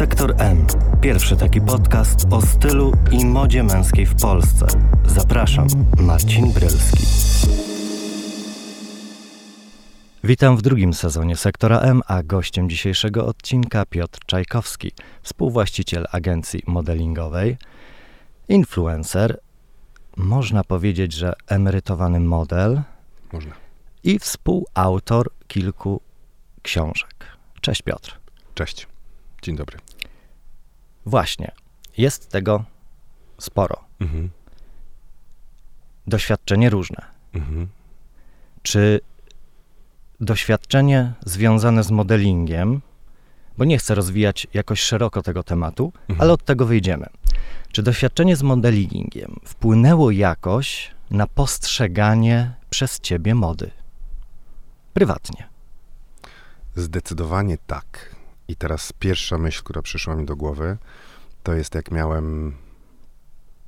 Sektor M. Pierwszy taki podcast o stylu i modzie męskiej w Polsce. Zapraszam, Marcin Brylski. Witam w drugim sezonie Sektora M, a gościem dzisiejszego odcinka Piotr Czajkowski, współwłaściciel agencji modelingowej, influencer, można powiedzieć, że emerytowany model Można. i współautor kilku książek. Cześć Piotr. Cześć. Dzień dobry. Właśnie, jest tego sporo. Mhm. Doświadczenie różne. Mhm. Czy doświadczenie związane z modelingiem, bo nie chcę rozwijać jakoś szeroko tego tematu, Mhm. ale od tego wyjdziemy. Czy doświadczenie z modelingiem wpłynęło jakoś na postrzeganie przez ciebie mody? Prywatnie. Zdecydowanie tak. I teraz pierwsza myśl, która przyszła mi do głowy, to jest jak miałem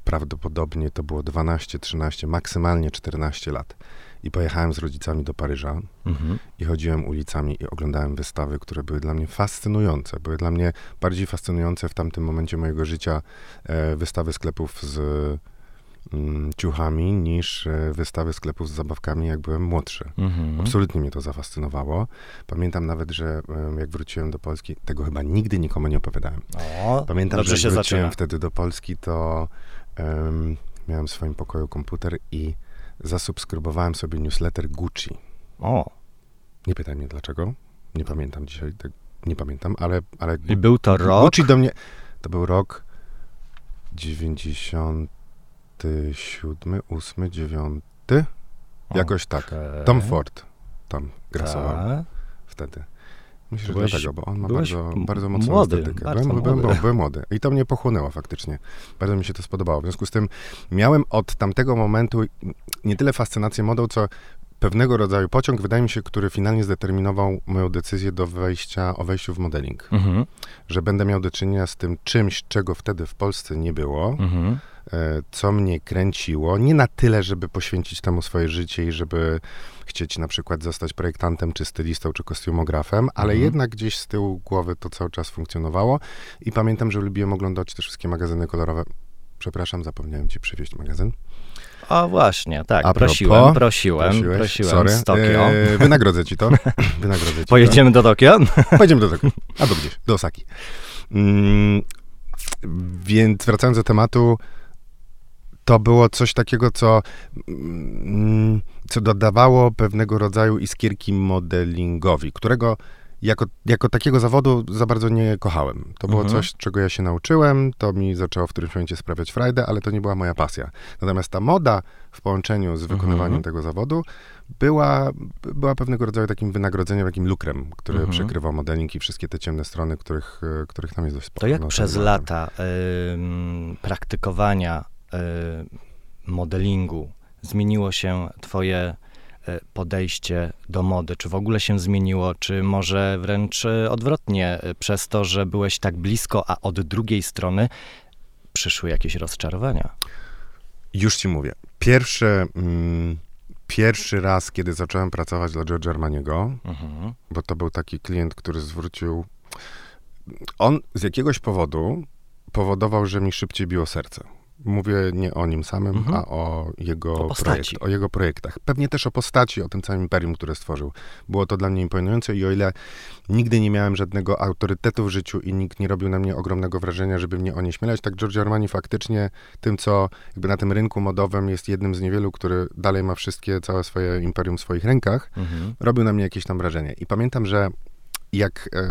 prawdopodobnie to było 12, 13, maksymalnie 14 lat. I pojechałem z rodzicami do Paryża Mhm. i chodziłem ulicami i oglądałem wystawy, które były dla mnie fascynujące. Były dla mnie bardziej fascynujące w tamtym momencie mojego życia e, wystawy sklepów z ciuchami niż e, wystawy sklepów z zabawkami, jak byłem młodszy. Mhm. Absolutnie mnie to zafascynowało. Pamiętam nawet, że jak wróciłem do Polski, tego chyba nigdy nikomu nie opowiadałem. O, Pamiętam, że wróciłem zaczyna. wtedy do Polski, to em, miałem w swoim pokoju komputer i zasubskrybowałem sobie newsletter Gucci. O, Nie pytaj mnie dlaczego. Nie pamiętam dzisiaj, nie pamiętam, ale, ale i był to rok. Gucci do mnie. To był rok 97, 8, 9. Jakoś tak. Tom Ford tam grasował Tak. wtedy. Myślę, że Byłeś- dlatego, bo on ma bardzo, bardzo mocną młody, estetykę. bardzo byłem, byłem, młody. byłem, byłem młody. I to mnie pochłonęło faktycznie. Bardzo mi się to spodobało. W związku z tym miałem od tamtego momentu nie tyle fascynację modą, co pewnego rodzaju pociąg, wydaje mi się, który finalnie zdeterminował moją decyzję do wejścia, o wejściu w modeling. Mhm. Że będę miał do czynienia z tym czymś, czego wtedy w Polsce nie było, Mhm. E, co mnie kręciło. Nie na tyle, żeby poświęcić temu swoje życie i żeby chcieć na przykład zostać projektantem, czy stylistą, czy kostiumografem, ale Mhm. jednak gdzieś z tyłu głowy to cały czas funkcjonowało. I pamiętam, że lubiłem oglądać te wszystkie magazyny kolorowe. Przepraszam, zapomniałem ci przywieźć magazyn. O właśnie, tak, A prosiłem, propos, prosiłem, Prosiłeś? prosiłem Sorry. z Tokio. E, wynagrodzę ci to. Wynagrodzę ci Pojedziemy do Tokio? to. Pojedziemy do tego. Albo gdzieś, do Osaki. Mm, więc wracając do tematu, to było coś takiego, co, mm, co dodawało pewnego rodzaju iskierki modelingowi, którego jako, jako takiego zawodu za bardzo nie kochałem. To było Mhm. coś, czego ja się nauczyłem, to mi zaczęło w którymś momencie sprawiać frajdę, ale to nie była moja pasja. Natomiast ta moda w połączeniu z wykonywaniem Mhm. tego zawodu była, była pewnego rodzaju takim wynagrodzeniem, takim lukrem, który Mhm. przykrywał modeling i wszystkie te ciemne strony, których, e, których tam jest dość sporo. To jak No, przez tak lata ym, praktykowania modelingu zmieniło się twoje y, podejście do mody? Czy w ogóle się zmieniło, czy może wręcz y, odwrotnie, y, przez to, że byłeś tak blisko, a od drugiej strony przyszły jakieś rozczarowania? Już ci mówię. Pierwszy, mm, pierwszy raz, kiedy zacząłem pracować dla George Armaniego, Mhm. bo to był taki klient, który zwrócił. On z jakiegoś powodu powodował, że mi szybciej biło serce. Mówię nie o nim samym, Mhm. a o jego, O projekt, o jego projektach. Pewnie też o postaci, o tym całym imperium, które stworzył. Było to dla mnie imponujące i o ile nigdy nie miałem żadnego autorytetu w życiu i nikt nie robił na mnie ogromnego wrażenia, żeby mnie onieśmielać, tak Giorgio Armani faktycznie tym, co jakby na tym rynku modowym jest jednym z niewielu, który dalej ma wszystkie, całe swoje imperium w swoich rękach, Mhm. robił na mnie jakieś tam wrażenie. I pamiętam, że jak e,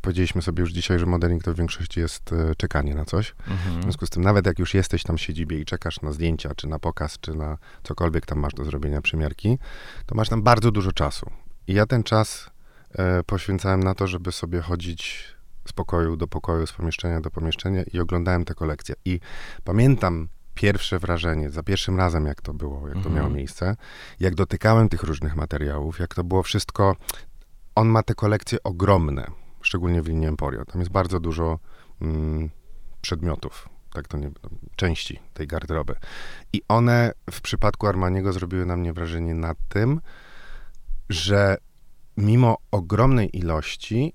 powiedzieliśmy sobie już dzisiaj, że modeling to w większości jest e, czekanie na coś. W Mhm. związku z tym, nawet jak już jesteś tam w siedzibie i czekasz na zdjęcia, czy na pokaz, czy na cokolwiek tam masz do zrobienia przymiarki, to masz tam bardzo dużo czasu. I ja ten czas e, poświęcałem na to, żeby sobie chodzić z pokoju do pokoju, z pomieszczenia do pomieszczenia i oglądałem te kolekcje. I pamiętam pierwsze wrażenie, za pierwszym razem, jak to było, jak to Mhm. miało miejsce, jak dotykałem tych różnych materiałów, jak to było wszystko. On ma te kolekcje ogromne, szczególnie w linii Emporio. Tam jest bardzo dużo mm, przedmiotów, tak to nie, części tej garderoby. I one w przypadku Armaniego zrobiły na mnie wrażenie na tym, że mimo ogromnej ilości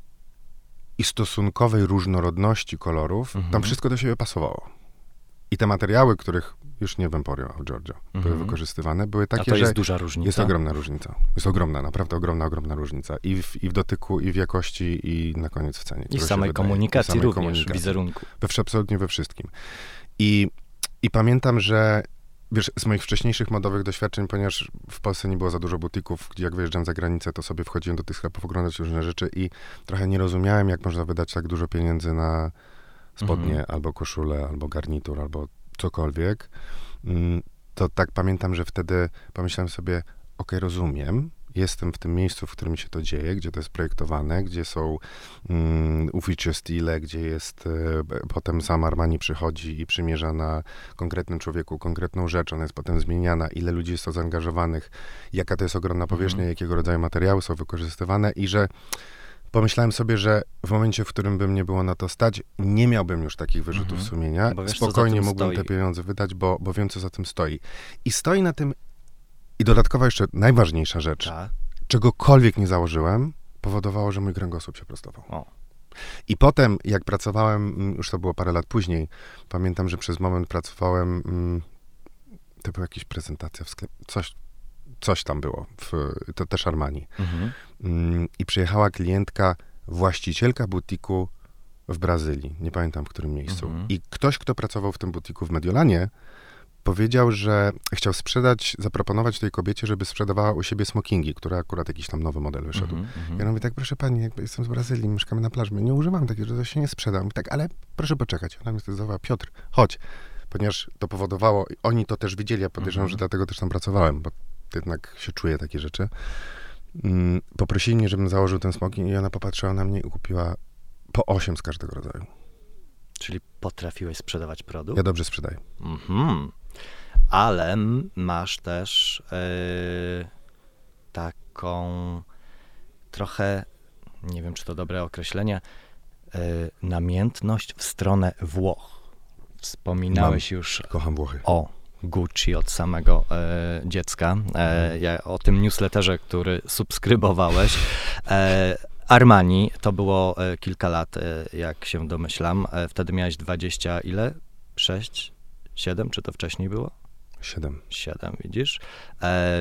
i stosunkowej różnorodności kolorów, Mhm. tam wszystko do siebie pasowało. I te materiały, których już nie w Emporium, a w Giorgio były Mhm. wykorzystywane, były A takie, to że jest duża różnica. jest ogromna różnica. Jest ogromna, naprawdę ogromna, ogromna różnica. I w, i w dotyku, i w jakości, i na koniec w cenie. I w samej wydaje. Komunikacji samej również, komunikacji. wizerunku. We, absolutnie we wszystkim. I, I pamiętam, że wiesz, z moich wcześniejszych modowych doświadczeń, ponieważ w Polsce nie było za dużo butików, gdzie jak wyjeżdżałem za granicę, to sobie wchodziłem do tych sklepów oglądać różne rzeczy i trochę nie rozumiałem, jak można wydać tak dużo pieniędzy na spodnie, Mhm. albo koszulę, albo garnitur, albo cokolwiek. Mm, To tak pamiętam, że wtedy pomyślałem sobie, okej, rozumiem, jestem w tym miejscu, w którym się to dzieje, gdzie to jest projektowane, gdzie są mm, feature style, gdzie jest, e, potem sam Armani przychodzi i przymierza na konkretnym człowieku konkretną rzecz, ona jest potem zmieniana, ile ludzi jest to zaangażowanych, jaka to jest ogromna powierzchnia, Mhm. jakiego rodzaju materiały są wykorzystywane i że pomyślałem sobie, że w momencie, w którym bym nie było na to stać, nie miałbym już takich wyrzutów Mhm. sumienia. Bo wiesz, Spokojnie mógłbym stoi. te pieniądze wydać, bo, bo wiem, co za tym stoi. I stoi na tym, i dodatkowo jeszcze najważniejsza rzecz, Tak. czegokolwiek nie założyłem, powodowało, że mój kręgosłup się prostował. O. I potem, jak pracowałem, mm, już to było parę lat później, pamiętam, że przez moment pracowałem, mm, to była jakaś prezentacja w sklepie, coś, coś tam było, w, to też Armani. Mhm. Mm, I przyjechała klientka, właścicielka butiku w Brazylii, nie pamiętam w którym miejscu. Mhm. I ktoś, kto pracował w tym butiku w Mediolanie, powiedział, że chciał sprzedać, zaproponować tej kobiecie, żeby sprzedawała u siebie smokingi, które akurat jakiś tam nowy model wyszedł. Mhm. Ja mówię tak, proszę pani, jakby jestem z Brazylii, mieszkamy na plaży, nie używam takiego, że to się nie sprzeda. Mówi tak, ale proszę poczekać. Ona mnie zawołała, Piotr, chodź. Ponieważ to powodowało, oni to też widzieli, ja podejrzewam, Mhm. że dlatego też tam pracowałem, bo jednak się czuje takie rzeczy. Mm, Poprosili mnie, żebym założył ten smoking i ona popatrzyła na mnie i kupiła po 8 z każdego rodzaju. Czyli potrafiłeś sprzedawać produkt? Ja dobrze sprzedaję. Mhm. Ale masz też yy, taką trochę, nie wiem czy to dobre określenie, yy, namiętność w stronę Włoch. Wspominałeś już Kocham Włochy. o Gucci od samego e, dziecka. E, ja, o tym newsletterze, który subskrybowałeś. E, Armani, to było e, kilka lat, e, jak się domyślam. E, wtedy miałeś 20 ile? 6? 7? Czy to wcześniej było? 7. 7, widzisz?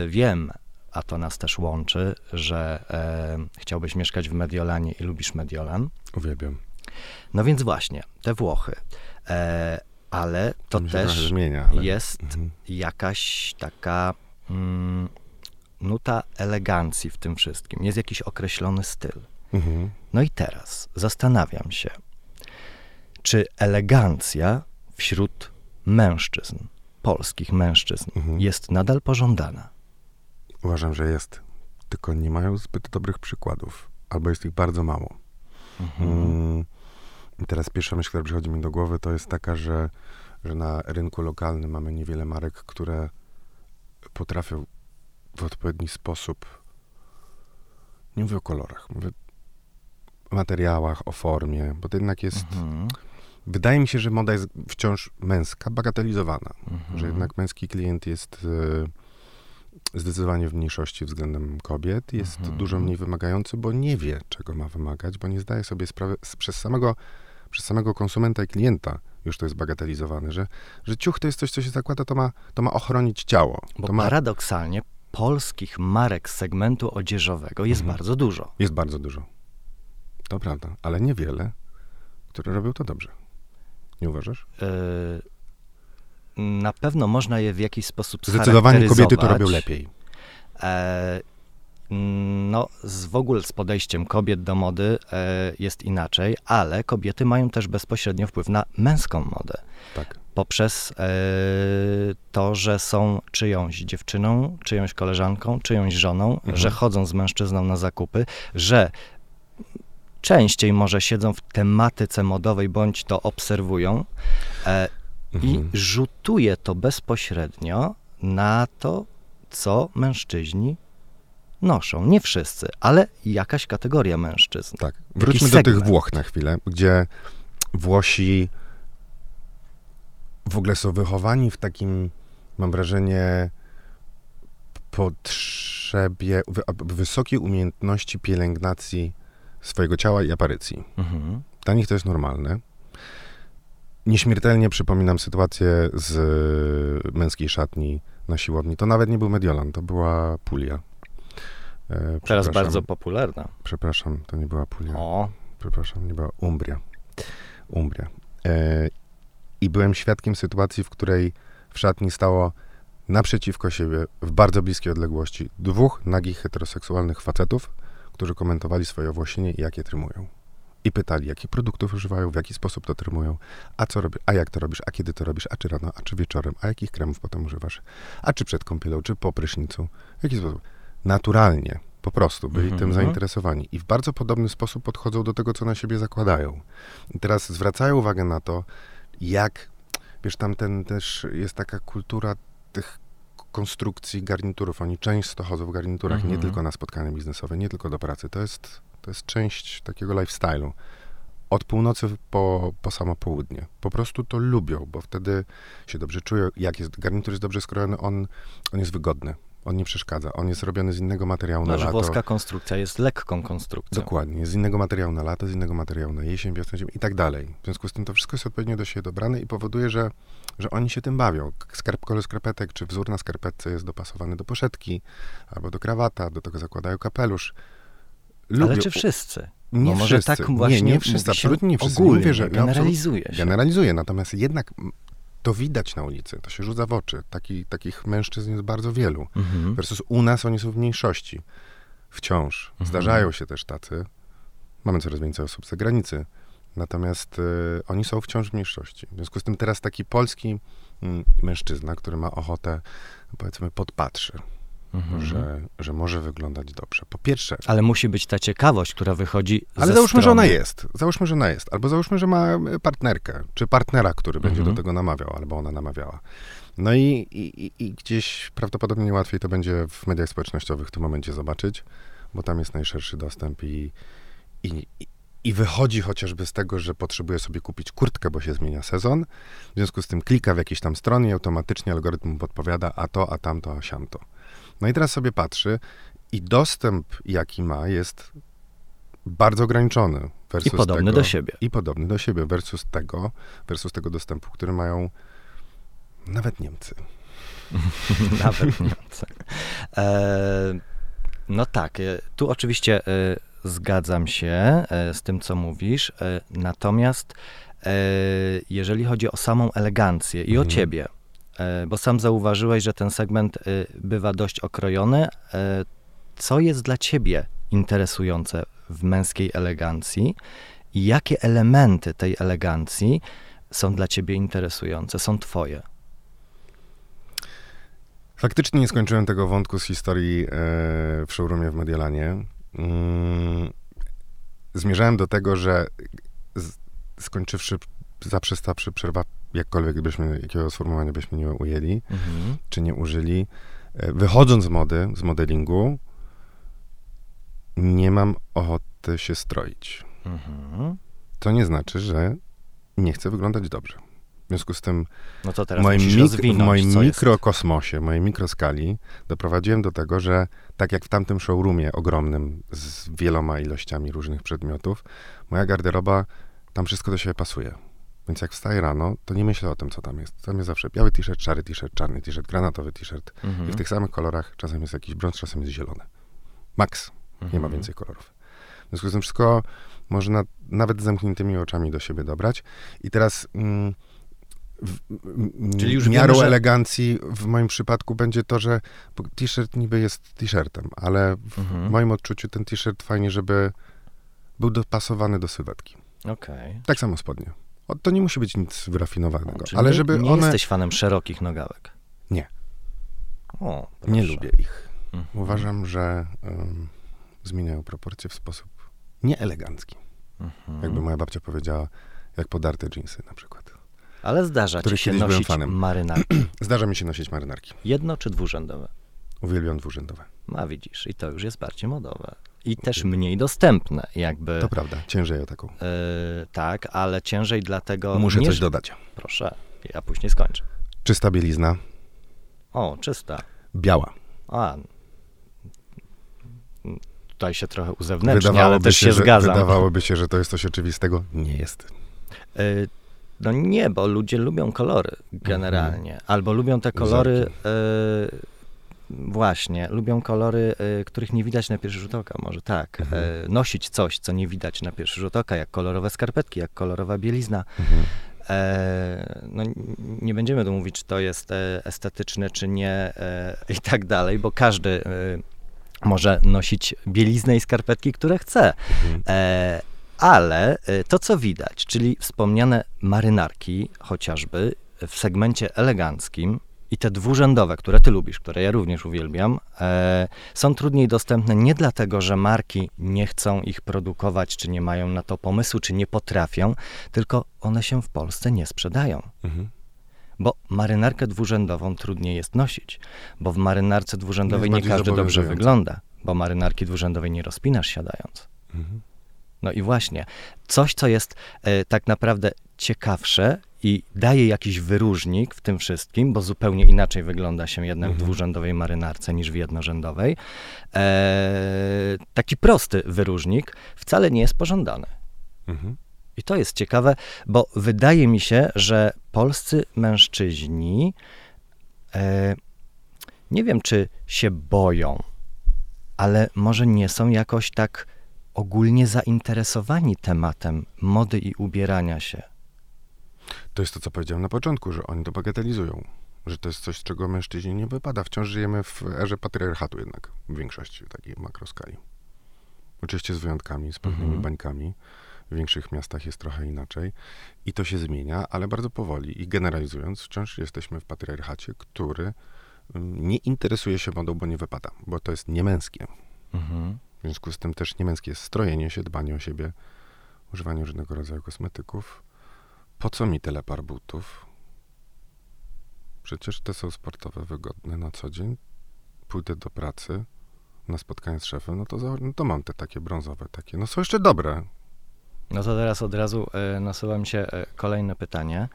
Wiem, a to nas też łączy, że chciałbyś mieszkać w Mediolanie i lubisz Mediolan. Uwielbiam. No więc właśnie, te Włochy. Ale to też zmienia, ale... jest Mhm. jakaś taka mm, nuta elegancji w tym wszystkim. Jest jakiś określony styl. Mhm. No i teraz zastanawiam się, czy elegancja wśród mężczyzn, polskich mężczyzn, Mhm. jest nadal pożądana. Uważam, że jest. Tylko nie mają zbyt dobrych przykładów. Albo jest ich bardzo mało. Mhm. I teraz pierwsza myśl, która przychodzi mi do głowy, to jest taka, że, że na rynku lokalnym mamy niewiele marek, które potrafią w odpowiedni sposób, nie mówię o kolorach, mówię o materiałach, o formie, bo to jednak jest, Mhm. wydaje mi się, że moda jest wciąż męska, bagatelizowana, Mhm. że jednak męski klient jest e, zdecydowanie w mniejszości względem kobiet, jest Mhm. dużo mniej wymagający, bo nie wie, czego ma wymagać, bo nie zdaje sobie sprawy przez, samego, przez samego konsumenta i klienta już to jest bagatelizowane, że, że ciuch to jest coś, co się zakłada, to ma, to ma ochronić ciało. Bo to ma, paradoksalnie polskich marek z segmentu odzieżowego jest Mhm. bardzo dużo. jest bardzo dużo. To prawda, ale niewiele, które robią to dobrze. Nie uważasz? Yy, na pewno można je w jakiś sposób Zdecydowanie kobiety to robią lepiej. E, no, z, w ogóle z podejściem kobiet do mody e, jest inaczej, ale kobiety mają też bezpośrednio wpływ na męską modę. Tak. Poprzez e, to, że są czyjąś dziewczyną, czyjąś koleżanką, czyjąś żoną, Mhm. że chodzą z mężczyzną na zakupy, że częściej może siedzą w tematyce modowej, bądź to obserwują. E, i Mhm. rzutuje to bezpośrednio na to, co mężczyźni noszą. Nie wszyscy, ale jakaś kategoria mężczyzn. Tak. Wróćmy do tych Włoch na chwilę, gdzie Włosi w ogóle są wychowani w takim, mam wrażenie, potrzebie wy- wysokiej umiejętności pielęgnacji swojego ciała i aparycji. Mhm. Dla nich to jest normalne. Nieśmiertelnie przypominam sytuację z męskiej szatni na siłowni. To nawet nie był Mediolan, to była Pulia. E, Teraz bardzo popularna. Przepraszam, to nie była Pulia. O, Przepraszam, nie była Umbria. Umbria. E, I byłem świadkiem sytuacji, w której w szatni stało naprzeciwko siebie, w bardzo bliskiej odległości, dwóch nagich heteroseksualnych facetów, którzy komentowali swoje owłosienie i jak je trymują. I pytali, jakich produktów używają, w jaki sposób to trymują, a co robisz, a jak to robisz, a kiedy to robisz, a czy rano, a czy wieczorem, a jakich kremów potem używasz, a czy przed kąpielą, czy po prysznicu, w jaki sposób. Naturalnie, po prostu, byli Mhm, tym mhm. zainteresowani i w bardzo podobny sposób podchodzą do tego, co na siebie zakładają. I teraz zwracają uwagę na to, jak, wiesz, tam ten też jest taka kultura tych konstrukcji garniturów. Oni często chodzą w garniturach, Mhm. nie tylko na spotkania biznesowe, nie tylko do pracy. To jest, to jest część takiego lifestyle'u. Od północy po, po samo południe. Po prostu to lubią, bo wtedy się dobrze czują. Jak jest garnitur jest dobrze skrojony, on, on jest wygodny. On nie przeszkadza. On jest robiony z innego materiału na no, że lato. włoska konstrukcja jest lekką konstrukcją. Dokładnie. Z innego materiału na lato, z innego materiału na jesień, wiosnę, i tak dalej. W związku z tym to wszystko jest odpowiednio do siebie dobrane i powoduje, że, że oni się tym bawią. Skarp, kolor skarpetek czy wzór na skarpetce jest dopasowany do poszetki albo do krawata, do tego zakładają kapelusz. Ale Lubią- czy wszyscy? Nie Bo może wszyscy. tak właśnie nie, nie wszyscy, absolutnie nie wszyscy. Ogólnie, Mówię, że generalizuje się. Generalizuję, natomiast jednak to widać na ulicy, to się rzuca w oczy. Taki, takich mężczyzn jest bardzo wielu. Mhm. Versus u nas oni są w mniejszości. Wciąż. Mhm. Zdarzają się też tacy. Mamy coraz więcej osób z zagranicy. Natomiast y, oni są wciąż w mniejszości. W związku z tym teraz taki polski mm, mężczyzna, który ma ochotę, powiedzmy, podpatrzy, Mhm. że, że może wyglądać dobrze. Po pierwsze, Ale musi być ta ciekawość, która wychodzi ale ze załóżmy, że strony. ona jest. Załóżmy, że ona jest. Albo załóżmy, że ma e, partnerkę, czy partnera, który będzie Mhm. do tego namawiał, albo ona namawiała. No i, i, i- gdzieś prawdopodobnie łatwiej to będzie w mediach społecznościowych w tym momencie zobaczyć, bo tam jest najszerszy dostęp i, i, i- i wychodzi chociażby z tego, że potrzebuje sobie kupić kurtkę, bo się zmienia sezon. W związku z tym klika w jakiejś tam stronie i automatycznie algorytm mu podpowiada a to, a tamto, a siamto. No i teraz sobie patrzy i dostęp, jaki ma, jest bardzo ograniczony. I podobny tego, do siebie. I podobny do siebie versus tego, versus tego dostępu, który mają nawet Niemcy. Nawet Niemcy. E, no tak, e, tu oczywiście e, zgadzam się e, z tym, co mówisz, natomiast jeżeli chodzi o samą elegancję i o Mhm. ciebie, bo sam zauważyłeś, że ten segment e, bywa dość okrojony, e, co jest dla ciebie interesujące w męskiej elegancji i jakie elementy tej elegancji są dla ciebie interesujące, są twoje? Faktycznie nie skończyłem tego wątku z historii e, w showroomie w Mediolanie. Mm, zmierzałem do tego, że skończywszy, zaprzestawszy przerwa, jakkolwiek byśmy, jakiego sformułowania byśmy nie ujęli, Mhm. czy nie użyli, e, wychodząc z mody, z modelingu, nie mam ochoty się stroić. Mhm. To nie znaczy, że nie chcę wyglądać dobrze. W związku z tym No to w teraz moim, rozwinąć, w moim mikrokosmosie, mojej mikroskali doprowadziłem do tego, że tak jak w tamtym showroomie ogromnym z wieloma ilościami różnych przedmiotów, moja garderoba, tam wszystko do siebie pasuje. Więc jak wstaję rano, to nie myślę o tym, co tam jest. Tam jest zawsze biały t-shirt, szary t-shirt, czarny t-shirt, granatowy t-shirt. Mhm. I w tych samych kolorach czasem jest jakiś brąz, czasem jest zielony. Max. Nie ma Mhm. więcej kolorów. W związku z tym wszystko można nawet z zamkniętymi oczami do siebie dobrać. I teraz mm, w, m, Czyli już miarą wiemy, elegancji w moim przypadku będzie to, że t-shirt niby jest t-shirtem, ale w Mhm. moim odczuciu ten t-shirt fajnie, żeby był dopasowany do sylwetki. Okej. Tak samo spodnie. O, to nie musi być nic wyrafinowanego, Czyli ale nie, żeby nie one... jesteś fanem szerokich nogawek? Nie. O, Nie lubię ich. Mhm. Uważam, że um, zmieniają proporcje w sposób nieelegancki. Mhm. Jakby moja babcia powiedziała, jak podarte dżinsy na przykład. Ale zdarza ci się nosić fanem. marynarki. Zdarza mi się nosić marynarki. Jedno czy dwurzędowe? Uwielbiam dwurzędowe. A widzisz, i to już jest bardziej modowe. I też mniej dostępne, jakby. To prawda, ciężej o taką. e, tak, ale ciężej dlatego. Muszę nie, coś że- dodać. Proszę, ja później skończę. Czysta bielizna, O, czysta. biała. A. tutaj się trochę uzewnętrznia, ale też się, że, zgadzam. Wydawałoby się, że to jest coś oczywistego. Nie jest. Y, no nie, bo ludzie lubią kolory generalnie. Mhm. Albo lubią te kolory... Y, Właśnie, lubią kolory, y, których nie widać na pierwszy rzut oka, może tak. Mhm. Y, nosić coś, co nie widać na pierwszy rzut oka, jak kolorowe skarpetki, jak kolorowa bielizna. Mhm. E, no, nie będziemy tu mówić, czy to jest e, estetyczne, czy nie e, i tak dalej, bo każdy może nosić bieliznę i skarpetki, które chce. Mhm. Ale to, co widać, czyli wspomniane marynarki chociażby w segmencie eleganckim, i te dwurzędowe, które ty lubisz, które ja również uwielbiam, e, są trudniej dostępne nie dlatego, że marki nie chcą ich produkować, czy nie mają na to pomysłu, czy nie potrafią, tylko one się w Polsce nie sprzedają. Mhm. Bo marynarkę dwurzędową trudniej jest nosić, bo w marynarce dwurzędowej nie każdy dobrze wygląda, bo marynarki dwurzędowej nie rozpinasz siadając. Mhm. No i właśnie, coś, co jest e, tak naprawdę ciekawsze i daje jakiś wyróżnik w tym wszystkim, bo zupełnie inaczej wygląda się jednak mhm. w dwurzędowej marynarce niż w jednorzędowej. E, taki prosty wyróżnik wcale nie jest pożądany. Mhm. I to jest ciekawe, bo wydaje mi się, że polscy mężczyźni e, nie wiem, czy się boją, ale może nie są jakoś tak ogólnie zainteresowani tematem mody i ubierania się. To jest to, co powiedziałem na początku, że oni to bagatelizują. Że to jest coś, czego mężczyźni nie wypada. Wciąż żyjemy w erze patriarchatu jednak, w większości takiej makroskali. Oczywiście z wyjątkami, z pewnymi mhm. bańkami. W większych miastach jest trochę inaczej. I to się zmienia, ale bardzo powoli. I generalizując, wciąż jesteśmy w patriarchacie, który mm, nie interesuje się modą, bo nie wypada, bo to jest niemęskie. Mhm. W związku z tym też niemęskie jest strojenie się, dbanie o siebie, używanie różnego rodzaju kosmetyków, po co mi tyle par butów? Przecież te są sportowe, wygodne na co dzień. Pójdę do pracy na spotkanie z szefem, no to, no to mam te takie brązowe takie. No są jeszcze dobre. No to teraz od razu e, nasuwa mi się e, kolejne pytanie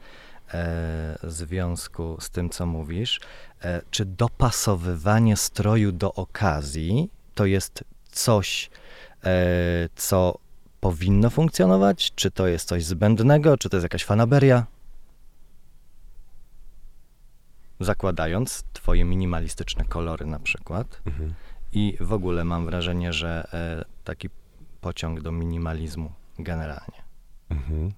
w związku z tym, co mówisz. E, czy dopasowywanie stroju do okazji to jest coś, co powinno funkcjonować? Czy to jest coś zbędnego? Czy to jest jakaś fanaberia? Zakładając twoje minimalistyczne kolory na przykład. Mhm. I w ogóle mam wrażenie, że e, taki pociąg do minimalizmu generalnie. Mhm.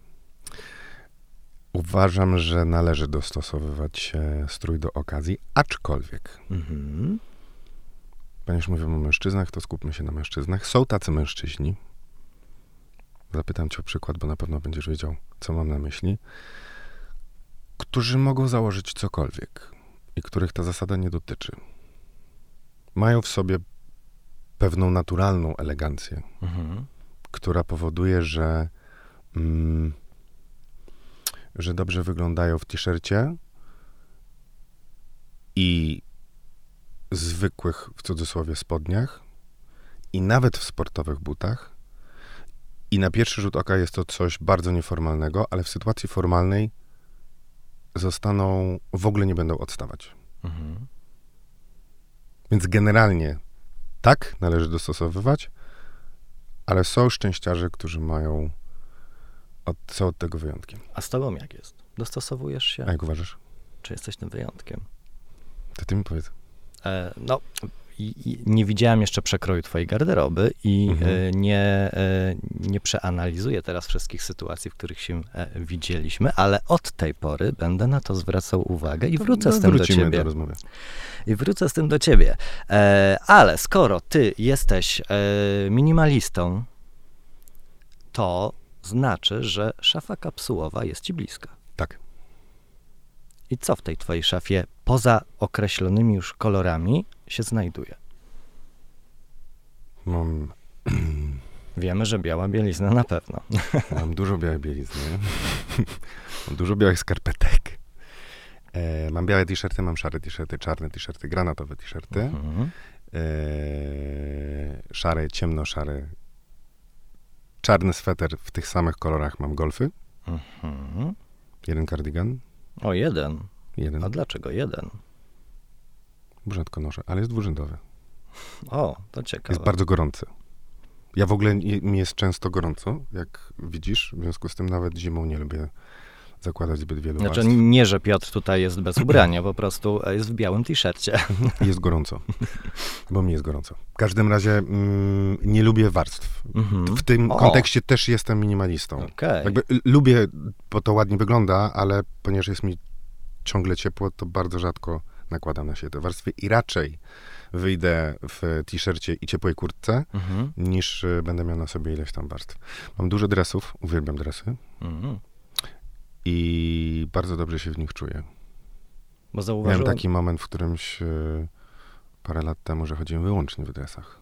Uważam, że należy dostosowywać strój do okazji, aczkolwiek. Mhm. Ponieważ mówimy o mężczyznach, to skupmy się na mężczyznach. Są tacy mężczyźni, zapytam cię o przykład, bo na pewno będziesz wiedział, co mam na myśli, którzy mogą założyć cokolwiek i których ta zasada nie dotyczy. Mają w sobie pewną naturalną elegancję, mhm. która powoduje, że, mm, że dobrze wyglądają w t-shircie i zwykłych, w cudzysłowie, spodniach i nawet w sportowych butach, i na pierwszy rzut oka jest to coś bardzo nieformalnego, ale w sytuacji formalnej zostaną, w ogóle nie będą odstawać. Mhm. Więc generalnie tak, należy dostosowywać, ale są szczęściarze, którzy mają, od, są od tego wyjątkiem. A z tobą jak jest? Dostosowujesz się? A jak uważasz? Czy jesteś tym wyjątkiem? To ty mi powiedz. E, no, nie widziałem jeszcze przekroju twojej garderoby i mhm. E, nie, e, nie przeanalizuję teraz wszystkich sytuacji, w których się e, widzieliśmy, ale od tej pory będę na to zwracał uwagę i wrócę no, z tym do ciebie. Do rozmowy. I wrócę z tym do ciebie. Ale skoro ty jesteś minimalistą, to znaczy, że szafa kapsułowa jest ci bliska. Tak. I co w tej twojej szafie, poza określonymi już kolorami, się znajduje? Mam. Wiemy, że biała bielizna na pewno. Mam dużo białej bielizny. mam dużo białych skarpetek. E, mam białe t-shirty, mam szare t-shirty, czarne t-shirty, granatowe t-shirty. Mhm. E, szare, ciemno-szare. Czarny sweter w tych samych kolorach mam golfy. Mhm. Jeden kardigan. O, jeden. Jeden. A dlaczego jeden? Rzadko noszę, ale jest dwurzędowy. O, to ciekawe. Jest bardzo gorący. Ja w ogóle mi jest często gorąco, jak widzisz, w związku z tym nawet zimą nie lubię zakładać zbyt wielu Znaczy warstw. nie, że Piotr tutaj jest bez ubrania, po prostu jest w białym t-shircie. Jest gorąco, bo mi jest gorąco. W każdym razie mm, nie lubię warstw. Mhm. W tym O. kontekście też jestem minimalistą. Okej. Jakby lubię, bo to ładnie wygląda, ale ponieważ jest mi ciągle ciepło, to bardzo rzadko nakładam na siebie te warstwy i raczej wyjdę w t-shircie i ciepłej kurtce, Mhm. niż y, będę miał na sobie ileś tam warstw. Mam dużo dresów, uwielbiam dresy Mhm. i bardzo dobrze się w nich czuję. Bo Miałem zauważyłem... taki moment w którymś y, parę lat temu, że chodziłem wyłącznie w dresach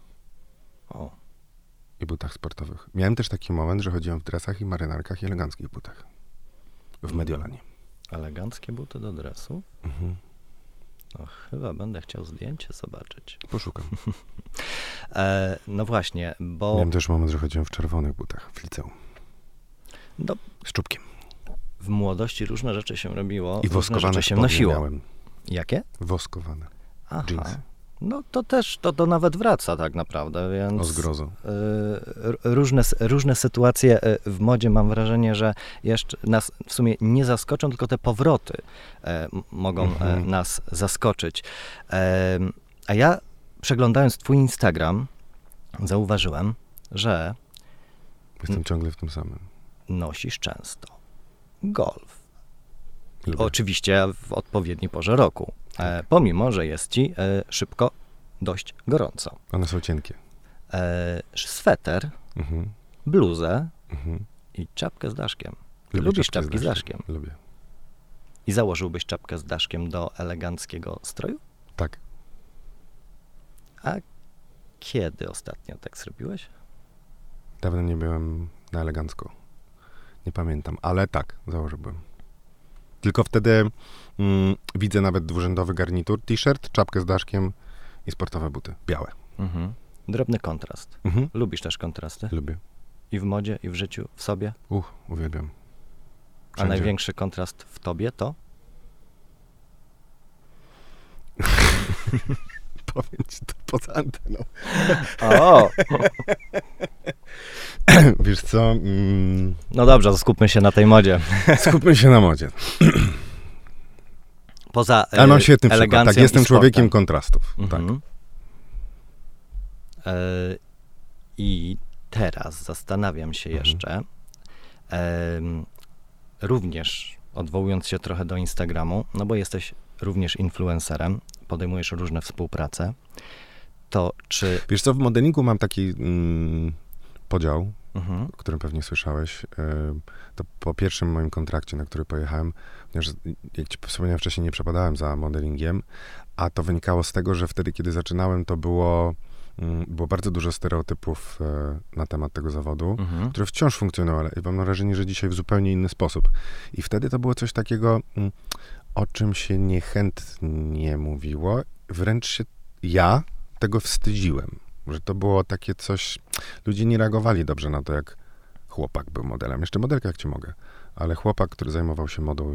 O, i butach sportowych. Miałem też taki moment, że chodziłem w dresach i marynarkach i eleganckich butach. W Mediolanie. eleganckie buty do dresu? Mhm. No, chyba będę chciał zdjęcie zobaczyć. Poszukam. E, no właśnie, bo Miałem też moment, że chodziłem w czerwonych butach w liceum. No. Z czubkiem. w młodości różne rzeczy się robiło, I woskowane rzeczy się nosiło. miałem. Jakie? Woskowane. Aha. No to też, to, to nawet wraca tak naprawdę, więc... O zgrozo. y, różne, różne sytuacje y, w modzie mam wrażenie, że jeszcze nas w sumie nie zaskoczą, tylko te powroty m- mogą Mhm. nas zaskoczyć. A ja przeglądając twój Instagram zauważyłem, że Jestem ciągle w tym samym. nosisz często golf. Lubię. Oczywiście w odpowiedniej porze roku. E, pomimo, że jest ci e, szybko dość gorąco. One są cienkie. E, sweter, Mhm. bluzę Mhm. i czapkę z daszkiem. Lubię Lubisz czapkę czapki z daszkiem? Lubię. I założyłbyś czapkę z daszkiem do eleganckiego stroju? Tak. A kiedy ostatnio tak zrobiłeś? Dawno nie byłem na elegancko. Nie pamiętam, ale tak, założyłbym. Tylko wtedy mm, widzę nawet dwurzędowy garnitur, t-shirt, czapkę z daszkiem i sportowe buty. Białe. Mhm. Drobny kontrast. Mhm. Lubisz też kontrasty? Lubię. I w modzie, i w życiu, w sobie? Uch, uwielbiam. A Wszędzie. największy kontrast w tobie to? Powiem ci to poza anteną. O! Wiesz co, mm, No dobrze, to skupmy się na tej modzie. skupmy się na modzie. Poza Ale mam e, świetny przykład. elegancją Tak, jestem człowiekiem kontrastów. Tak. Mhm. E, I teraz zastanawiam się Mhm. jeszcze, em, również odwołując się trochę do Instagramu, no bo jesteś również influencerem, podejmujesz różne współprace, to czy... Wiesz co, w modelingu mam taki mm, podział, Mhm, o którym pewnie słyszałeś. E, To po pierwszym moim kontrakcie, na który pojechałem, ponieważ jak ci wspomniałem wcześniej, nie przepadałem za modelingiem, a to wynikało z tego, że wtedy, kiedy zaczynałem, to było, mm, było bardzo dużo stereotypów e, na temat tego zawodu. mhm, które wciąż funkcjonują, ale mam wrażenie, że dzisiaj w zupełnie inny sposób. I wtedy to było coś takiego, mm, o czym się niechętnie mówiło. Wręcz się ja tego wstydziłem, że to było takie coś, ludzie nie reagowali dobrze na to, jak chłopak był modelem. Jeszcze modelka, jak ci mogę. Ale chłopak, który zajmował się modą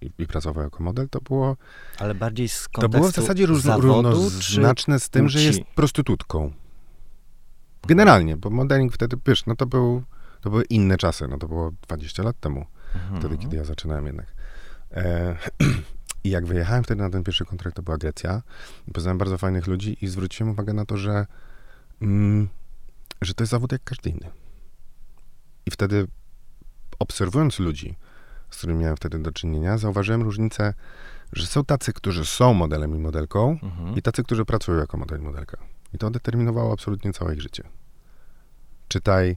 i, i, pracował jako model, to było, ale bardziej z to było w zasadzie zawodu, czy... równoznaczne z tym, że płci? jest prostytutką. Generalnie, bo modeling wtedy, wiesz, no to był, to były inne czasy, no to było 20 lat temu, Mhm. wtedy, kiedy ja zaczynałem jednak. E, I jak wyjechałem wtedy na ten pierwszy kontrakt, to była Grecja, poznałem bardzo fajnych ludzi i zwróciłem uwagę na to, że, mm, że to jest zawód jak każdy inny. I wtedy, obserwując ludzi, z którymi miałem wtedy do czynienia, zauważyłem różnicę, że są tacy, którzy są modelem i modelką, Mhm. i tacy, którzy pracują jako model i modelka. I to determinowało absolutnie całe ich życie. Czytaj,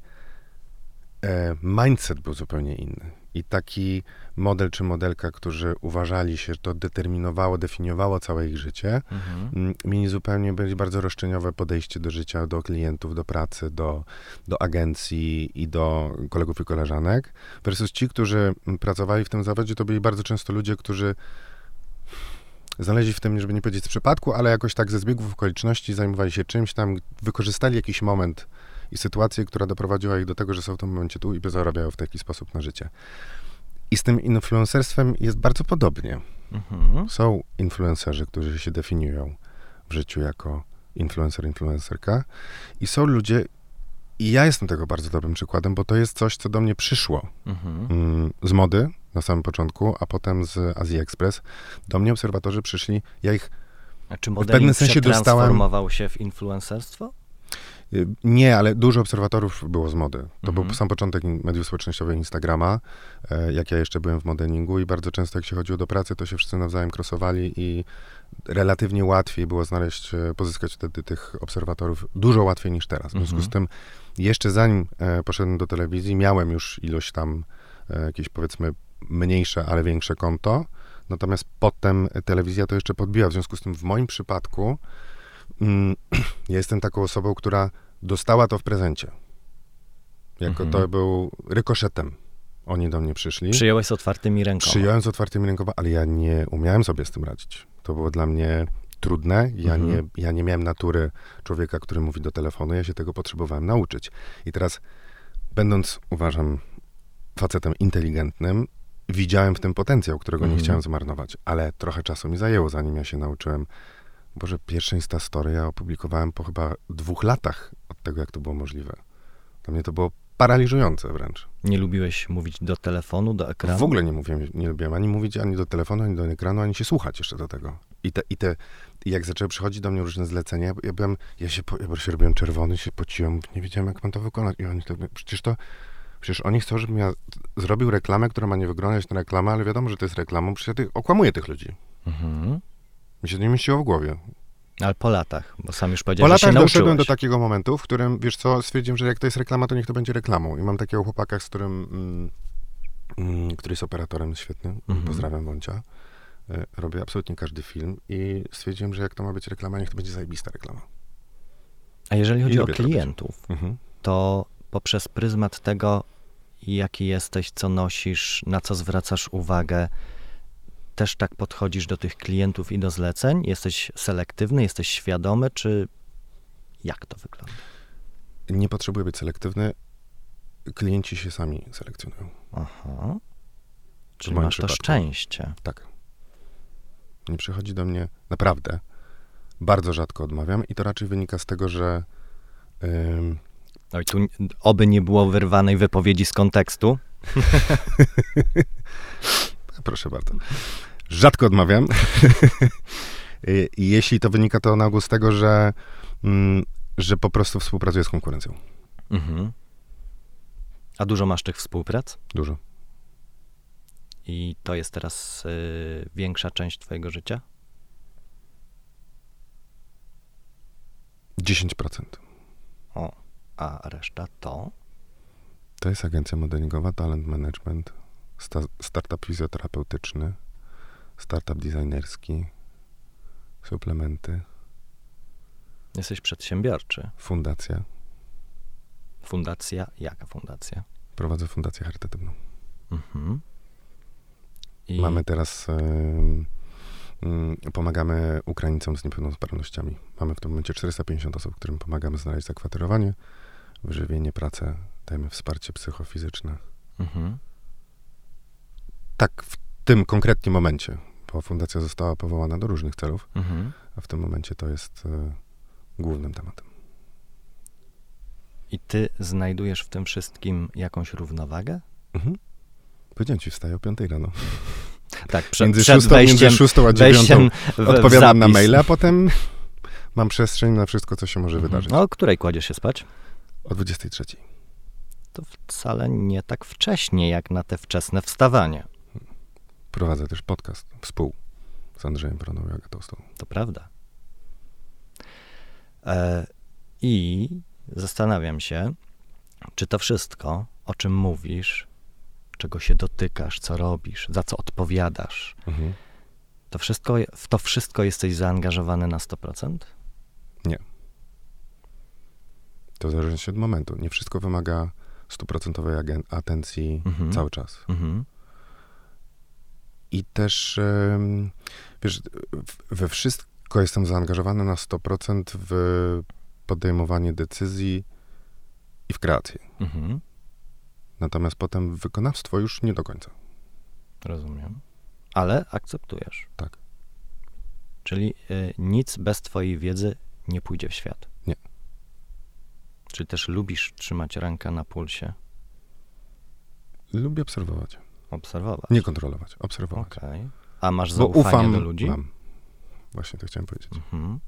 e, mindset był zupełnie inny. I taki model czy modelka, którzy uważali się, że to determinowało, definiowało całe ich życie, Mhm. mieli zupełnie byli bardzo roszczeniowe podejście do życia, do klientów, do pracy, do, do agencji i do kolegów i koleżanek, versus ci, którzy pracowali w tym zawodzie, to byli bardzo często ludzie, którzy znaleźli w tym, żeby nie powiedzieć z przypadku, ale jakoś tak ze zbiegów okoliczności zajmowali się czymś tam, wykorzystali jakiś moment i sytuację, która doprowadziła ich do tego, że są w tym momencie tu i zarabiają w taki sposób na życie. I z tym influencerstwem jest bardzo podobnie. Mhm. Są influencerzy, którzy się definiują w życiu jako influencer, influencerka i są ludzie I ja jestem tego bardzo dobrym przykładem, bo to jest coś, co do mnie przyszło Mhm. mm, z mody na samym początku, a potem z Azji Express. Do mnie obserwatorzy przyszli, ja ich A czy pewnym modeling sensie dostałem- się w influencerstwo? Y, Nie, ale dużo obserwatorów było z mody. To Mhm. był sam początek mediów społecznościowych Instagrama, e, jak ja jeszcze byłem w modelingu i bardzo często jak się chodziło do pracy, to się wszyscy nawzajem krosowali i relatywnie łatwiej było znaleźć, e, pozyskać wtedy tych obserwatorów, dużo łatwiej niż teraz. W związku Mhm. z tym, jeszcze zanim e, poszedłem do telewizji, miałem już ilość tam jakieś powiedzmy mniejsze, ale większe konto, natomiast potem telewizja to jeszcze podbiła. W związku z tym w moim przypadku ja jestem taką osobą, która dostała to w prezencie. Jako Mhm. to był rykoszetem. Oni do mnie przyszli. Przyjąłeś z otwartymi rękoma. Przyjąłem z otwartymi rękoma, ale ja nie umiałem sobie z tym radzić. To było dla mnie trudne. Ja, Mhm. nie, ja nie miałem natury człowieka, który mówi do telefonu. Ja się tego potrzebowałem nauczyć. I teraz, będąc, uważam, facetem inteligentnym, widziałem w tym potencjał, którego Mhm. nie chciałem zmarnować. Ale trochę czasu mi zajęło, zanim ja się nauczyłem. Boże, pierwsze Insta Story ja opublikowałem po chyba dwóch latach od tego, jak to było możliwe. Dla mnie to było paraliżujące wręcz. Nie lubiłeś mówić do telefonu, do ekranu? W ogóle nie mówiłem, nie lubiłem ani mówić, ani do telefonu, ani do ekranu, ani się słuchać jeszcze do tego. I te, i te i jak zaczęły przychodzić do mnie różne zlecenia, ja byłem, ja się, po, ja się robiłem czerwony, się pociłem, nie wiedziałem, jak mam to wykonać. I oni to, przecież to, przecież oni chcą, żebym ja zrobił reklamę, która ma nie wyglądać na reklamę, ale wiadomo, że to jest reklamą, przecież ja tych, okłamuję tych ludzi. Mhm. Mi się to nie mieściło w głowie. Ale po latach, bo sam już Po powiedziałeś, że się latach doszedłem do takiego momentu, w którym, wiesz co, stwierdziłem, że jak to jest reklama, to niech to będzie reklamą. I mam takiego chłopaka, z którym, mm, mm, który jest operatorem świetnym, Mhm. pozdrawiam Wącia. E, Robię absolutnie każdy film i stwierdziłem, że jak to ma być reklama, niech to będzie zajebista reklama. A jeżeli chodzi I o lubię to klientów, Mhm. to poprzez pryzmat tego, jaki jesteś, co nosisz, na co zwracasz uwagę, też tak podchodzisz do tych klientów i do zleceń? Jesteś selektywny, jesteś świadomy, czy jak to wygląda? Nie potrzebuję być selektywny. Klienci się sami selekcjonują. Aha. Czyli masz to przypadku. szczęście. Tak. Nie przychodzi do mnie naprawdę. Bardzo rzadko odmawiam i to raczej wynika z tego, że ym, Oj, tu oby nie było wyrwanej wypowiedzi z kontekstu. Proszę bardzo. Rzadko odmawiam. I i jeśli to wynika, to na ogół z tego, że, mm, że po prostu współpracuję z konkurencją. Mhm. A dużo masz tych współprac? Dużo. I to jest teraz y, większa część twojego życia? 10%. O, a reszta to? To jest agencja modelingowa, talent management, sta- startup fizjoterapeutyczny, startup designerski, suplementy, Jesteś przedsiębiorczy. fundacja. Fundacja? Jaka fundacja? Prowadzę fundację charytatywną. Mhm. I Mamy teraz, pomagamy Ukraińcom z niepełnosprawnościami. Mamy w tym momencie 450 osób, którym pomagamy znaleźć zakwaterowanie, wyżywienie, pracę, dajemy wsparcie psychofizyczne. Mhm. Tak w tym konkretnym momencie, bo fundacja została powołana do różnych celów, Mhm. a w tym momencie to jest y, głównym tematem. I ty znajdujesz w tym wszystkim jakąś równowagę? Mhm. Powiedziałem ci, wstaję o 5 rano. Tak, przed, Między przed 6, wejściem, między 6 a 9 wejściem w, odpowiadam w na maile, a potem mam przestrzeń na wszystko, co się może Mhm. wydarzyć. O której kładziesz się spać? O 23. To wcale nie tak wcześnie, jak na te wczesne wstawanie. Prowadzę też podcast współ z Andrzejem Proną i Agatą Stołą. To prawda. E, I zastanawiam się, czy to wszystko, o czym mówisz, czego się dotykasz, co robisz, za co odpowiadasz, Mhm. to wszystko, w to wszystko jesteś zaangażowany na 100%? To zależy od momentu. Nie wszystko wymaga stuprocentowej atencji Mhm. cały czas. Mhm. I też, wiesz, we wszystko jestem zaangażowany na 100% w podejmowanie decyzji i w kreację. Mhm. Natomiast potem wykonawstwo już nie do końca. Rozumiem. Ale akceptujesz. Tak. Czyli y, nic bez twojej wiedzy nie pójdzie w świat. Nie. Czy też lubisz trzymać rękę na pulsie? Lubię obserwować. Obserwować. Nie kontrolować, obserwować. Okej. A masz Bo zaufanie ufam do ludzi? Mam. Właśnie to chciałem powiedzieć. Mhm.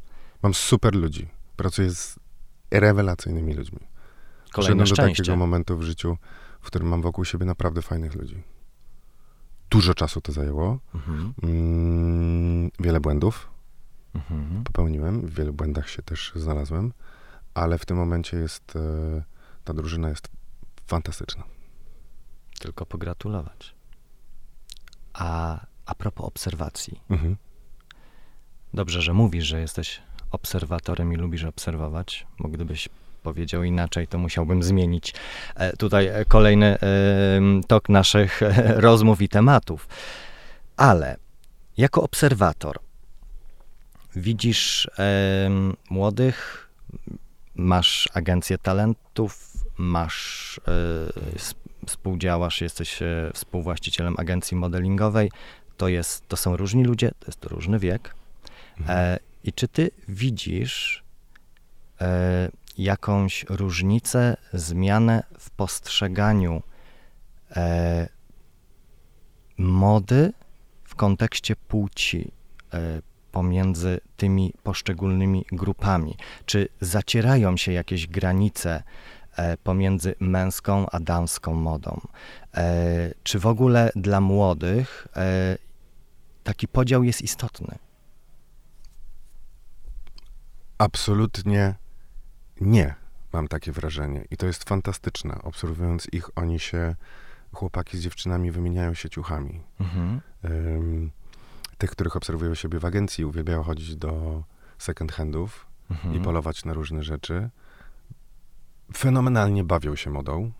Mam super ludzi. Pracuję z rewelacyjnymi ludźmi. Kolejne Doszedłem do takiego momentu w życiu, w którym mam wokół siebie naprawdę fajnych ludzi. Dużo czasu to zajęło. Mhm. Mm, wiele błędów Mhm. popełniłem, w wielu błędach się też znalazłem, ale w tym momencie jest, e, ta drużyna jest fantastyczna. Tylko pogratulować. A, a propos obserwacji. Mhm. Dobrze, że mówisz, że jesteś obserwatorem i lubisz obserwować, bo gdybyś powiedział inaczej, to musiałbym zmienić e, tutaj e, kolejny e, tok naszych e, rozmów i tematów. Ale jako obserwator widzisz em, młodych, masz agencję talentów, masz, e, współdziałasz, jesteś e, współwłaścicielem agencji modelingowej. To, jest, to są różni ludzie, to jest różny wiek. E, I czy ty widzisz e, jakąś różnicę, zmianę w postrzeganiu mody w kontekście płci pomiędzy tymi poszczególnymi grupami? Czy zacierają się jakieś granice pomiędzy męską a damską modą? E, czy w ogóle dla młodych e, taki podział jest istotny? Absolutnie nie, mam takie wrażenie. I to jest fantastyczne. Obserwując ich, oni się, chłopaki z dziewczynami, wymieniają się ciuchami. Mhm. Tych, których obserwują siebie w agencji, uwielbiają chodzić do second handów Mhm. i polować na różne rzeczy. Fenomenalnie bawią się modą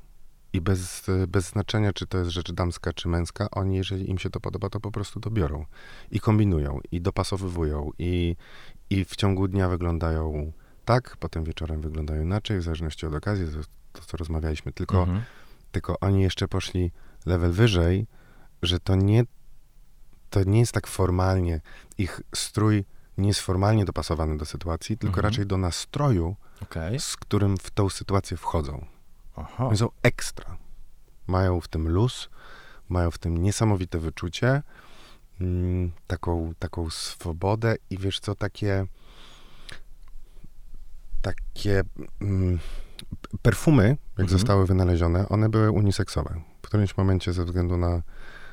i bez, bez znaczenia, czy to jest rzecz damska, czy męska, oni, jeżeli im się to podoba, to po prostu to biorą i kombinują, i dopasowywują, i, i w ciągu dnia wyglądają tak, potem wieczorem wyglądają inaczej, w zależności od okazji, to, co rozmawialiśmy, tylko Mhm. tylko oni jeszcze poszli level wyżej, że to nie, to nie jest tak formalnie, ich strój nie jest formalnie dopasowany do sytuacji, tylko Mhm. raczej do nastroju, Okej. z którym w tą sytuację wchodzą. Aha. Oni są ekstra. Mają w tym luz, mają w tym niesamowite wyczucie, mm, taką, taką swobodę i wiesz co, takie takie mm, perfumy, jak Mhm. zostały wynalezione, one były uniseksowe. W którymś momencie ze względu na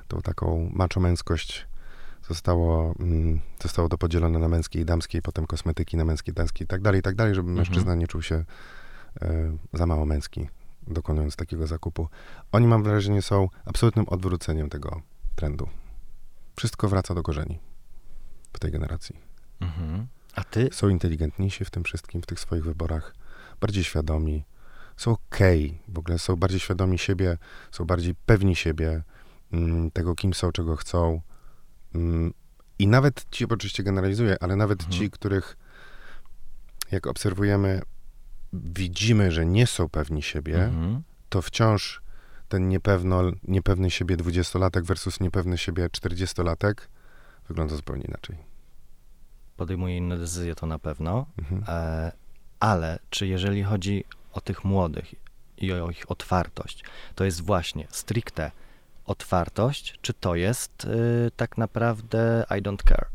tą taką macho-męskość zostało, mm, zostało to podzielone na męskie i damskie, potem kosmetyki na męskie, damskie i tak dalej, i tak dalej, żeby Mhm. mężczyzna nie czuł się e, za mało męski, dokonując takiego zakupu. Oni, mam wrażenie, są absolutnym odwróceniem tego trendu. Wszystko wraca do korzeni w tej generacji. Mhm. A ty? Są inteligentniejsi w tym wszystkim, w tych swoich wyborach, bardziej świadomi, są okej, w ogóle są bardziej świadomi siebie, są bardziej pewni siebie, mm, tego, kim są, czego chcą. Mm, I nawet ci, oczywiście generalizuję, ale nawet Mhm. ci, których jak obserwujemy, widzimy, że nie są pewni siebie, Mhm. to wciąż ten niepewno, niepewny siebie dwudziestolatek versus niepewny siebie czterdziestolatek wygląda zupełnie inaczej. Podejmuje inne decyzje, to na pewno. Mhm. E, ale czy jeżeli chodzi o tych młodych i o ich otwartość, to jest właśnie stricte otwartość, czy to jest y, tak naprawdę I don't care?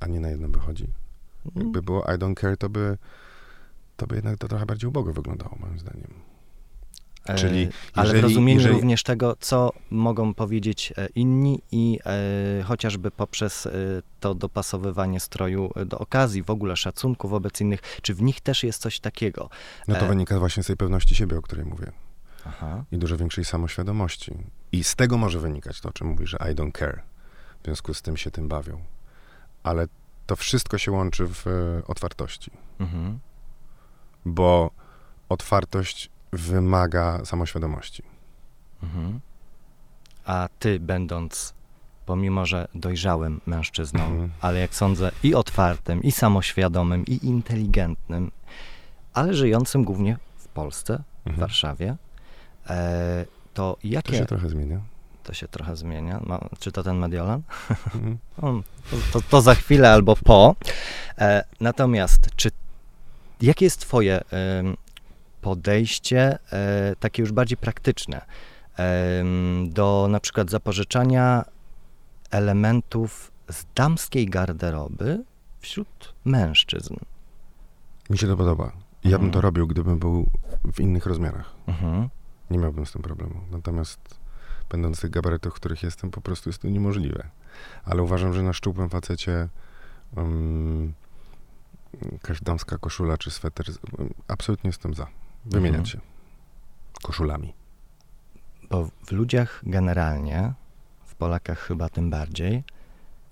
A nie na jedno by chodzi. Jakby było I don't care, to by, to by jednak to trochę bardziej ubogo wyglądało, moim zdaniem. E, czyli ale w jeżeli- rozumieniu jeżeli- również tego, co mogą powiedzieć e, inni i e, chociażby poprzez e, to dopasowywanie stroju e, do okazji, w ogóle szacunku wobec innych, czy w nich też jest coś takiego? No to wynika właśnie z tej pewności siebie, o której mówię. Aha. I dużo większej samoświadomości. I z tego może wynikać to, o czym mówi, że I don't care. W związku z tym się tym bawią. Ale to wszystko się łączy w e, otwartości. Mhm. Bo otwartość wymaga samoświadomości. Mhm. A ty, będąc, pomimo że dojrzałym mężczyzną, Mhm. ale jak sądzę, i otwartym, i samoświadomym, i inteligentnym, ale żyjącym głównie w Polsce, w Mhm. Warszawie, e, to To jakie... się trochę zmienia. To się trochę zmienia. Ma, czy to ten Mediolan? Mhm. O, to, to, to za chwilę albo po. E, natomiast, czy Jakie jest twoje podejście, e, takie już bardziej praktyczne, do na przykład zapożyczania elementów z damskiej garderoby wśród mężczyzn? Mi się to podoba. Ja bym Mhm. to robił, gdybym był w innych rozmiarach. Mhm. Nie miałbym z tym problemu. Natomiast będąc w tych gabarytach, w których jestem, po prostu jest to niemożliwe. Ale uważam, że na szczupłym facecie um, jakaś damska koszula czy sweter, um, absolutnie jestem za. Wymieniać Mhm. się koszulami. Bo w ludziach generalnie, w Polakach chyba tym bardziej,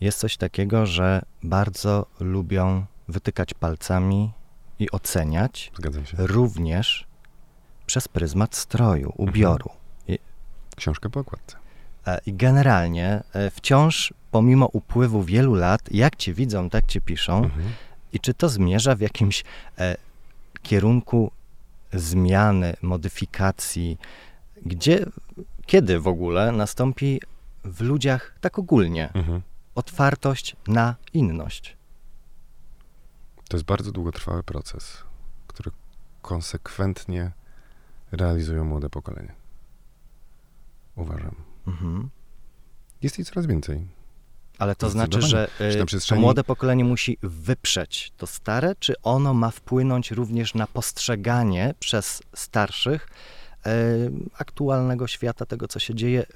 jest coś takiego, że bardzo lubią wytykać palcami i oceniać, Zgadzam się. również przez pryzmat stroju, ubioru. Książkę po okładce. E, I generalnie e, wciąż, pomimo upływu wielu lat, jak cię widzą, tak cię piszą. Mhm. I czy to zmierza w jakimś e, kierunku zmiany, modyfikacji? Gdzie, kiedy w ogóle nastąpi w ludziach tak ogólnie Mhm. otwartość na inność? To jest bardzo długotrwały proces, który konsekwentnie realizują młode pokolenie. Uważam. Mhm. Jest jej coraz więcej. Ale to znaczy, że e, to przestrzeni- młode pokolenie musi wyprzeć to stare, czy ono ma wpłynąć również na postrzeganie przez starszych e, aktualnego świata, tego, co się dzieje,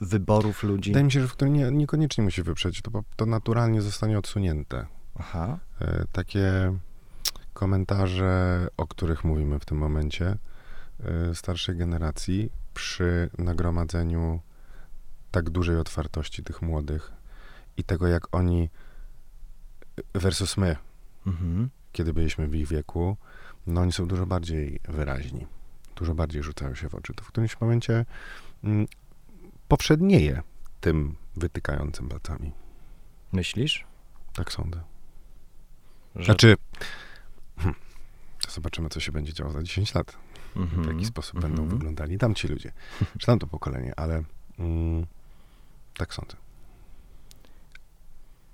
wyborów ludzi? Wydaje mi się, że w którym nie, niekoniecznie musi wyprzeć, to, to naturalnie zostanie odsunięte. Aha. E, takie komentarze, o których mówimy w tym momencie, starszej generacji, przy nagromadzeniu tak dużej otwartości tych młodych i tego, jak oni versus my, Mhm. kiedy byliśmy w ich wieku, no oni są dużo bardziej wyraźni, dużo bardziej rzucają się w oczy. To w którymś momencie mm, poprzednieje tym wytykającym palcami. Myślisz? Tak sądzę. Że... Znaczy, hm, to zobaczymy, co się będzie działo za 10 lat. Mhm. W jaki sposób Mhm. będą wyglądali tamci ludzie, czy tamto pokolenie, ale mm, tak sądzę.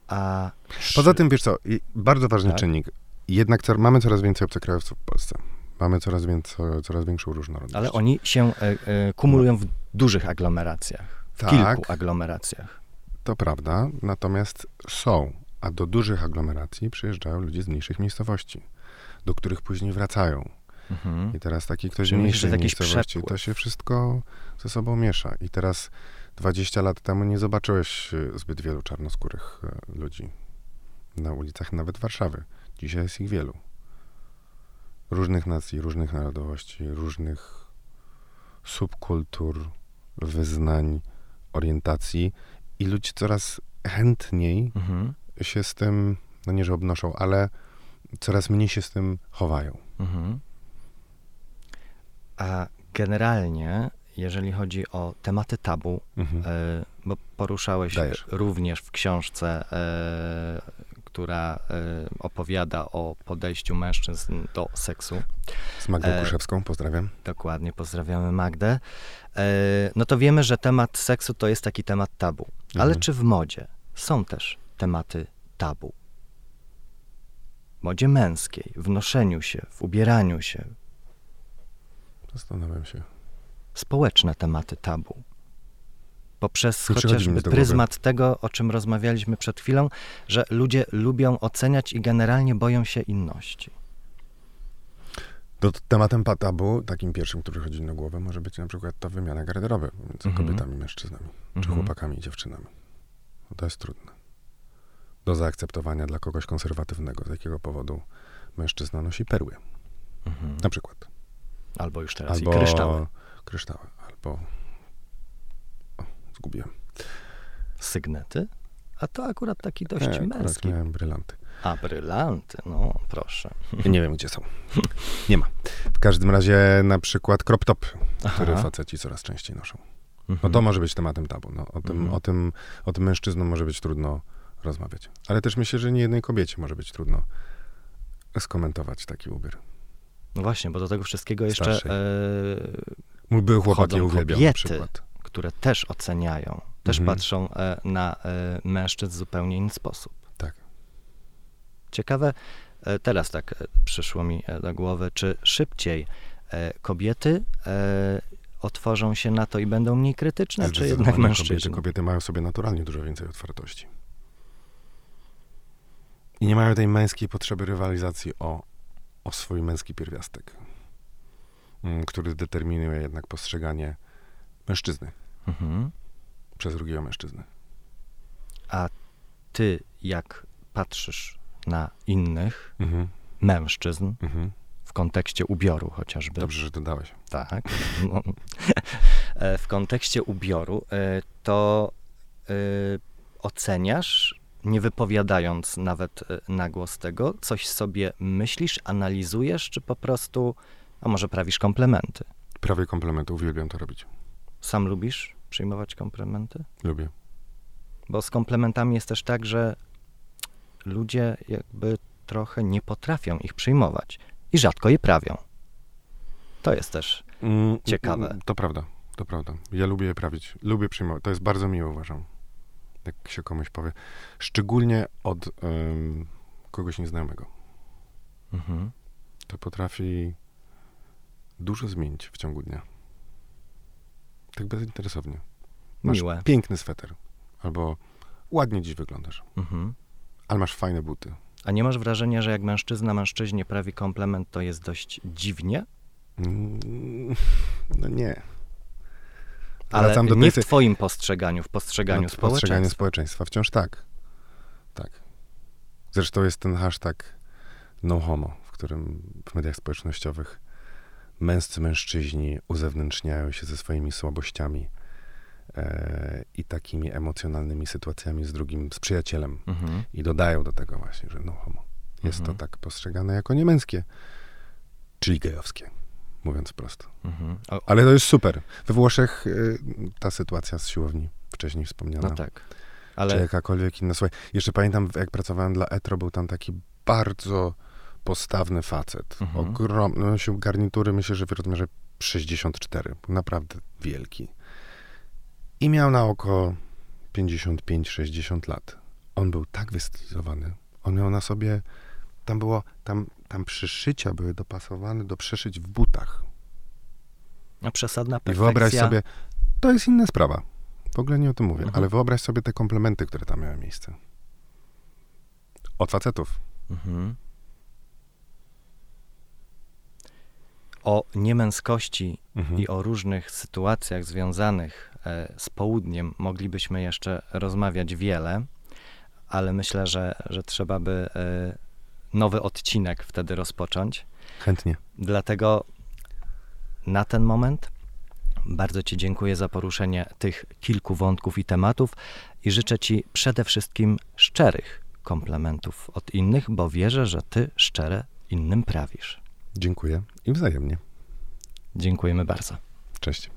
A Poza czy- tym, wiesz co, bardzo ważny Tak. czynnik. Jednak co, mamy coraz więcej obcokrajowców w Polsce. Mamy coraz, więcej, coraz większą różnorodność. Ale oni się e, e, kumulują w dużych aglomeracjach. W Tak. kilku aglomeracjach. To prawda, natomiast są, a do dużych aglomeracji przyjeżdżają ludzie z mniejszych miejscowości, do których później wracają. Mhm. I teraz taki ktoś Czyli jakiś miejscowości, to się wszystko ze sobą miesza. I teraz 20 lat temu nie zobaczyłeś e, zbyt wielu czarnoskórych e, ludzi na ulicach nawet Warszawy. Dzisiaj jest ich wielu. Różnych nacji, różnych narodowości, różnych subkultur, wyznań, orientacji i ludzie coraz chętniej Mhm. się z tym, no nie że obnoszą, ale coraz mniej się z tym chowają. Mhm. A generalnie, jeżeli chodzi o tematy tabu, Mhm. e, bo poruszałeś Dajesz. również w książce, e, która e, opowiada o podejściu mężczyzn do seksu. Z Magdą Kuszewską, pozdrawiam. Dokładnie, pozdrawiamy Magdę. No to wiemy, że temat seksu to jest taki temat tabu. Ale Mhm. czy w modzie są też tematy tabu? W modzie męskiej, w noszeniu się, w ubieraniu się, Zastanawiam się. społeczne tematy tabu. Poprzez chociażby pryzmat tego, o czym rozmawialiśmy przed chwilą, że ludzie lubią oceniać i generalnie boją się inności. To tematem patabu, takim pierwszym, który chodzi na głowę, może być na przykład ta wymiana garderoby między Mhm. kobietami i mężczyznami, czy Mhm. chłopakami i dziewczynami. No to jest trudne. Do zaakceptowania dla kogoś konserwatywnego, z jakiego powodu mężczyzna nosi perły, Mhm. na przykład. Albo już teraz Albo i kryształy, kryształy, albo... O, zgubiłem. sygnety. A to akurat taki dość Nie, akurat męski. miałem brylanty. A, brylanty, no proszę. Nie wiem, gdzie są. Nie ma. W każdym razie na przykład crop top, który Aha. faceci coraz częściej noszą. No Mhm. to może być tematem tabu. No, o, tym, Mhm. o, tym, o tym mężczyznom może być trudno rozmawiać. Ale też myślę, że nie jednej kobiecie może być trudno skomentować taki ubiór. No właśnie, bo do tego wszystkiego jeszcze, Starszej. e, Mój były chłopak je uwielbiał na przykład. które też oceniają, też Mhm. patrzą e, na e, mężczyzn w zupełnie inny sposób. Tak. Ciekawe, e, teraz tak e, przyszło mi e, do głowy, czy szybciej e, kobiety otworzą się na to i będą mniej krytyczne, czy jednak mężczyźni? Kobiety, kobiety mają sobie naturalnie dużo więcej otwartości. I nie mają tej męskiej potrzeby rywalizacji o, o swój męski pierwiastek, mm, który determinuje jednak postrzeganie mężczyzny Mhm. przez drugiego mężczyznę. A ty, jak patrzysz na innych Mhm, mężczyzn mhm. w kontekście ubioru chociażby, Dobrze, że dodałeś. tak, no, e, w kontekście ubioru, e, to e, oceniasz, nie wypowiadając nawet e, na głos tego, coś sobie myślisz, analizujesz, czy po prostu, a może prawisz komplementy? Prawie komplementy, uwielbiam to robić. Sam lubisz przyjmować komplementy? Lubię. Bo z komplementami jest też tak, że ludzie jakby trochę nie potrafią ich przyjmować i rzadko je prawią. To jest też. Mm, Ciekawe. mm, To prawda, to prawda. Ja lubię je prawić. Lubię przyjmować. To jest bardzo miłe, uważam. Jak się komuś powie. Szczególnie od em, kogoś nieznajomego. Mhm. To potrafi dużo zmienić w ciągu dnia. Tak bezinteresownie. Masz Miłe. piękny sweter. Albo ładnie dziś wyglądasz. Mhm. Ale masz fajne buty. A nie masz wrażenia, że jak mężczyzna mężczyźnie prawi komplement, to jest dość dziwnie? Mm, No nie. Ale Wracam do nie tej w twoim postrzeganiu, w postrzeganiu No, Postrzeganie społeczeństwa. społeczeństwa wciąż tak. Tak. Zresztą jest ten hashtag no homo, w którym w mediach społecznościowych męscy mężczyźni uzewnętrzniają się ze swoimi słabościami e, i takimi emocjonalnymi sytuacjami z drugim, z przyjacielem. Mhm. I dodają do tego właśnie, że no homo. Jest Mhm. to tak postrzegane jako niemęskie, czyli gejowskie, mówiąc prosto. Mhm. Ale to jest super. We Włoszech y, ta sytuacja z siłowni wcześniej wspomniana. no tak. czy Ale jakakolwiek inna. Słuchaj, jeszcze pamiętam, jak pracowałem dla Etro, był tam taki bardzo postawny facet. Mhm. Ogromny, no, nosił garnitury, myślę, że w rozmiarze 64. Był naprawdę wielki. I miał na oko 55-60 lat. On był tak wystylizowany. On miał na sobie, tam było, tam, tam przyszycia były dopasowane do przeszyć w butach. no, przesadna I perfekcja. wyobraź sobie, to jest inna sprawa. W ogóle nie o tym mówię, Mhm. ale wyobraź sobie te komplementy, które tam miały miejsce. Od facetów. Mhm. O niemęskości Mhm. i o różnych sytuacjach związanych e, z południem moglibyśmy jeszcze rozmawiać wiele, ale myślę, że, że trzeba by e, nowy odcinek wtedy rozpocząć. Chętnie. Dlatego na ten moment bardzo Ci dziękuję za poruszenie tych kilku wątków i tematów i życzę Ci przede wszystkim szczerych komplementów od innych, bo wierzę, że Ty szczere innym prawisz. Dziękuję i wzajemnie. Dziękujemy bardzo. Cześć.